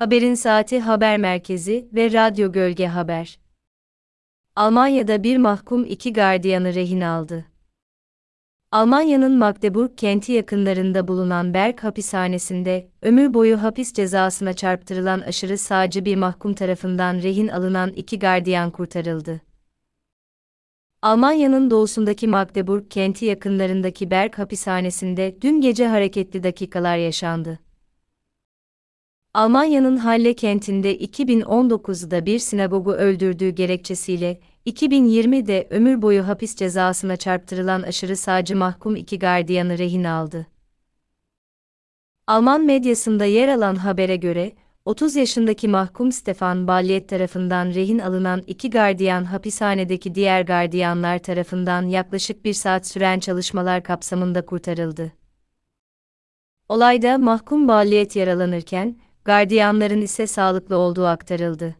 Haberin Saati Haber Merkezi ve Radyo Gölge Haber. Almanya'da bir mahkum iki gardiyanı rehin aldı. Almanya'nın Magdeburg kenti yakınlarında bulunan Berg hapishanesinde, ömür boyu hapis cezasına çarptırılan aşırı sağcı bir mahkum tarafından rehin alınan iki gardiyan kurtarıldı. Almanya'nın doğusundaki Magdeburg kenti yakınlarındaki Berg hapishanesinde dün gece hareketli dakikalar yaşandı. Almanya'nın Halle kentinde 2019'da bir sinagogu öldürdüğü gerekçesiyle, 2020'de ömür boyu hapis cezasına çarptırılan aşırı sağcı mahkum iki gardiyanı rehin aldı. Alman medyasında yer alan habere göre, 30 yaşındaki mahkum Stefan Balliet tarafından rehin alınan iki gardiyan hapishanedeki diğer gardiyanlar tarafından yaklaşık bir saat süren çalışmalar kapsamında kurtarıldı. Olayda mahkum Balliet yaralanırken, gardiyanların ise sağlıklı olduğu aktarıldı.